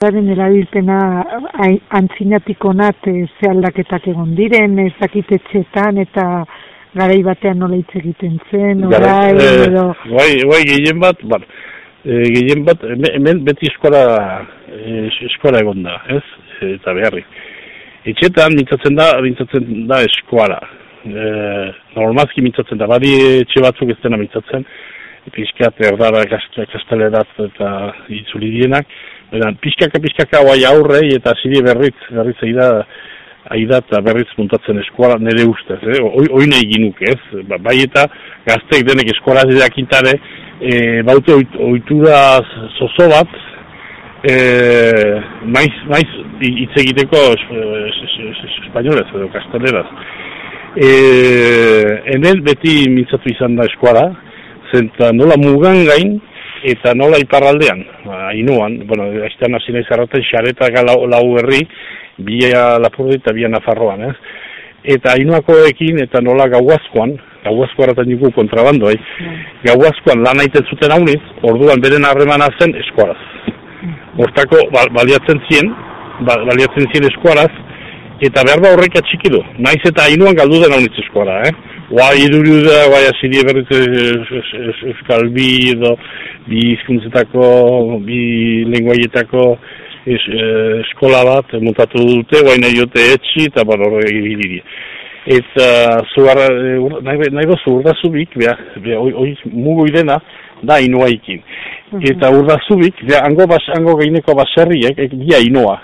Zaren erabilpena antzinatiko onat ze aldaketak egon diren, ez dakitetxetan eta garai batean nola hitz egiten zen, orai, eh, edo... Bai, bai, gehien bat, bar, e, gehien bat, hemen beti eskola, e, eskola egon da, ez? Eta beharri. Etxetan, mintzatzen da, mintzatzen da eskola. E, normazki mintzatzen da, badi etxe batzuk ez dena mintzatzen, pixkat erdara kastelerat eta itzuli dienak, Beran, pixkaka, pixkaka, guai aurrei eta ziri berriz, berriz aida, aida eta berriz muntatzen eskola nire ustez, eh? Oi, nahi ginuk, ez? Ba, bai eta gazteek denek eskola zideak intare, e, baute oitura zozo bat, e, maiz, maiz hitz egiteko espainolez edo kasteleraz. E, enel beti mintzatu izan da eskola, zenta nola mugan gain, eta nola iparraldean, ba, inuan, bueno, aiztean hasi nahi zarraten, xareta lau, lau herri, bia lapurdi eta bia nafarroan, ez? Eta inuakoekin eta nola gauazkoan, gauazko haratan dugu kontrabando, eh? Mm. Gauazkoan lan aiten zuten hauniz, orduan beren harremana zen eskuaraz. Mm. Hortako, baliatzen zien, ba, baliatzen zien eskuaraz, eta behar ba horrek atxikidu. Naiz eta inuan galdu den haunitz eskuara, eh? Guai iduriu da, guai azidie berriz euskal bi edo bi izkuntzetako, bi lenguaietako es, eskola bat montatu dute, guai nahi jote etxi eta bar horre egiliri. Eta zugarra, nahi, nahi bozu urdazubik, beha, beha, oi, oi, mugu idena, da inoaikin. Eta urdazubik, beha, ango, bas, ango gaineko baserriek, ek, dia inoa.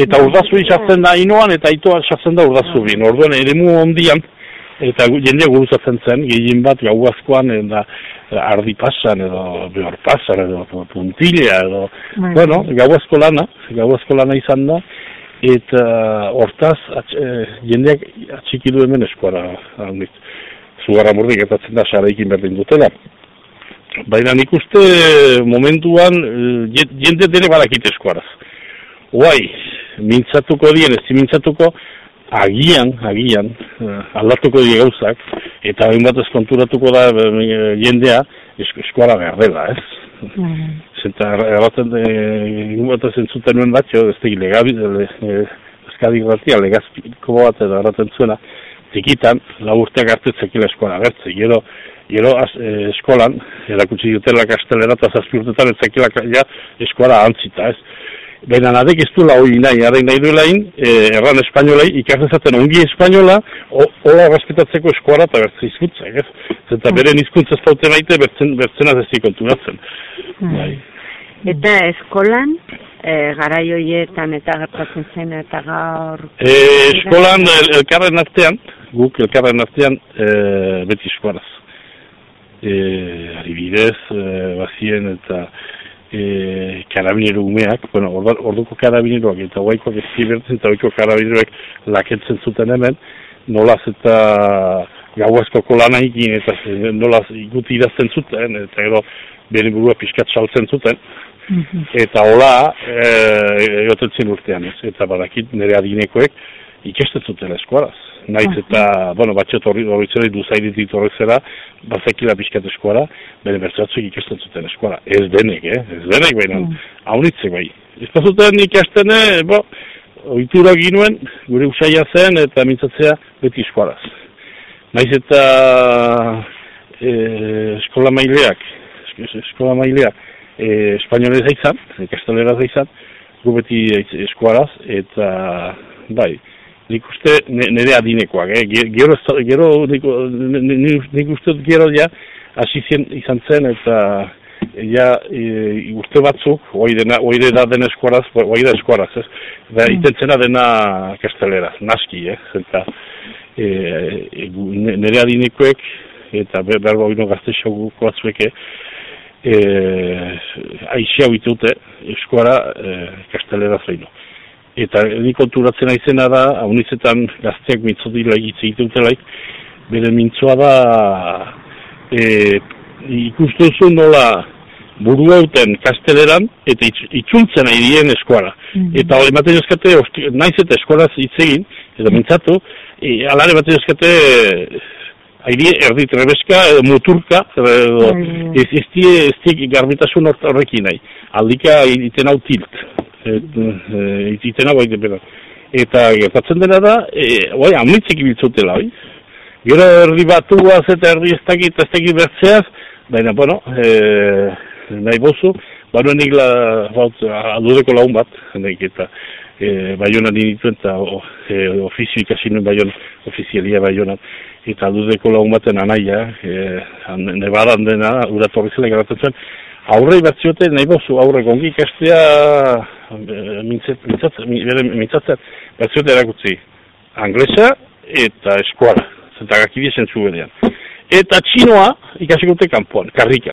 Eta urdazu izartzen da inoan, eta itoa izartzen da urdazubin. Orduan, ere mu ondian, eta jende guruzatzen zen, gehien bat gauazkoan, eta ardi pasan, edo behor pasan, edo puntilla, edo, bai. bueno, gauazko lana, gauazko lana izan da, eta hortaz, atx, e, jendeak atxikidu hemen eskuara, handit, zugarra murdik etatzen da, saraikin berdin dutela. Baina nik uste momentuan e, jende dene barakit eskuaraz. Uai, mintzatuko dien, ez mintzatuko, agian, agian, aldatuko die gauzak, eta hain bat konturatuko da uh, jendea, esk eskuara behar dela, ez? Mm. Zenta erraten, egun bat zentzuten nuen batxo, ez tegi legabi, le, e, batia, legazpiko bat edo erraten zuena, tikitan, laburteak hartetzekila eskuara gertze, gero, gero az, e, eskolan, erakutsi dutela kastelera, eta zazpiurtetan ez zekila ja, eskuara antzita, ez? Baina nadek ez duela hori nahi, nahi nahi duela e, erran espainolai, ikasezaten ongi espainola, hola respetatzeko eskuara eta bertze izkuntza, ez? Zenta bere izkuntza ez daute maite, bertzen, bertzen azezi konturatzen. Hmm. Bai. Eta eskolan, e, gara joietan eta gertatzen zen eta gaur... E, eskolan, el, elkarren artean, guk elkarren artean, e, beti eskuaraz. E, Aribidez, e, bazien eta e, karabinero umeak, bueno, orduko karabineroak eta guaikoak ez eta oiko karabineroak laketzen zuten hemen, nolaz eta gauazko lana ikin eta nolaz iguti idazten zuten, eta gero bere burua pixkat saltzen zuten, mhm. eta hola e, egoten urtean ez, eta badakit nire adinekoek ikestet zuten eskuaraz. Naiz eta, bueno, batxet horri zera, duzaiditik horri zera, bazekila pixkat eskuara, bere bertzatzuk ikasten zuten eskuara. Ez denek, eh? Ez denek, baina, mm. haunitzek bai. Ez da zuten ikastene, bo, oitura ginuen, gure usaila zen, eta mintzatzea beti eskuaraz. Naiz eta e, eskola maileak, eskola maileak, e, espainolez aizan, ikasteleraz aizan, gu beti eskuaraz, eta, bai, nik uste nire adinekoak, eh? gero, gero nik, nik uste gero ja, hasi izan zen eta ja, e, uste batzuk, oi dena, oi dena den eskuaraz, oi da eskuaraz, ez? Da, mm. itentzena dena kasteleraz, naski, eh? Eta e, e, nire adinekoek, eta berba oino gazte xoguko batzueke, e, aixia bitute eskuara e, kasteleraz lehinu. Eta ni konturatzen aizena da, haunizetan gazteak mitzotila egitze egiteutelaik, bere mintzoa da e, ikusten zuen nola buru hauten kasteleran eta itxultzen nahi dien eskuara. Mm Eta hori ematen eskate, naiz eta eskuaraz hitz egin, eta mintzatu, e, alare ematen eskate, Airi erdit rebeska, edo muturka, edo, mm. ez, ez, ez, ez garbitasun horrekin nahi. Aldika egiten hau tilt e, itena bai depena. Eta gertatzen dena da, e, bai, amitzek ibiltzutela, bai. Gero erdi batuaz eta erdi ez dakit, ez dakit bertzeaz, baina, bueno, e, nahi bozu, baina nik la, baut, adudeko laun bat, nek, eta e, baiona dinituen, eta e, ofizio ikasi nuen baion, ofizialia baiona, eta adudeko laun baten anaia, e, nebaran dena, uratorri zela garatzen aurrei bat ziote, nahi bozu, aurre gongi ikastea, mintzatzen, bat ziote erakutzi, anglesa eta eskuala, zentagak idien zentzu bedean. Eta txinoa ikasikote kanpoan, karrika.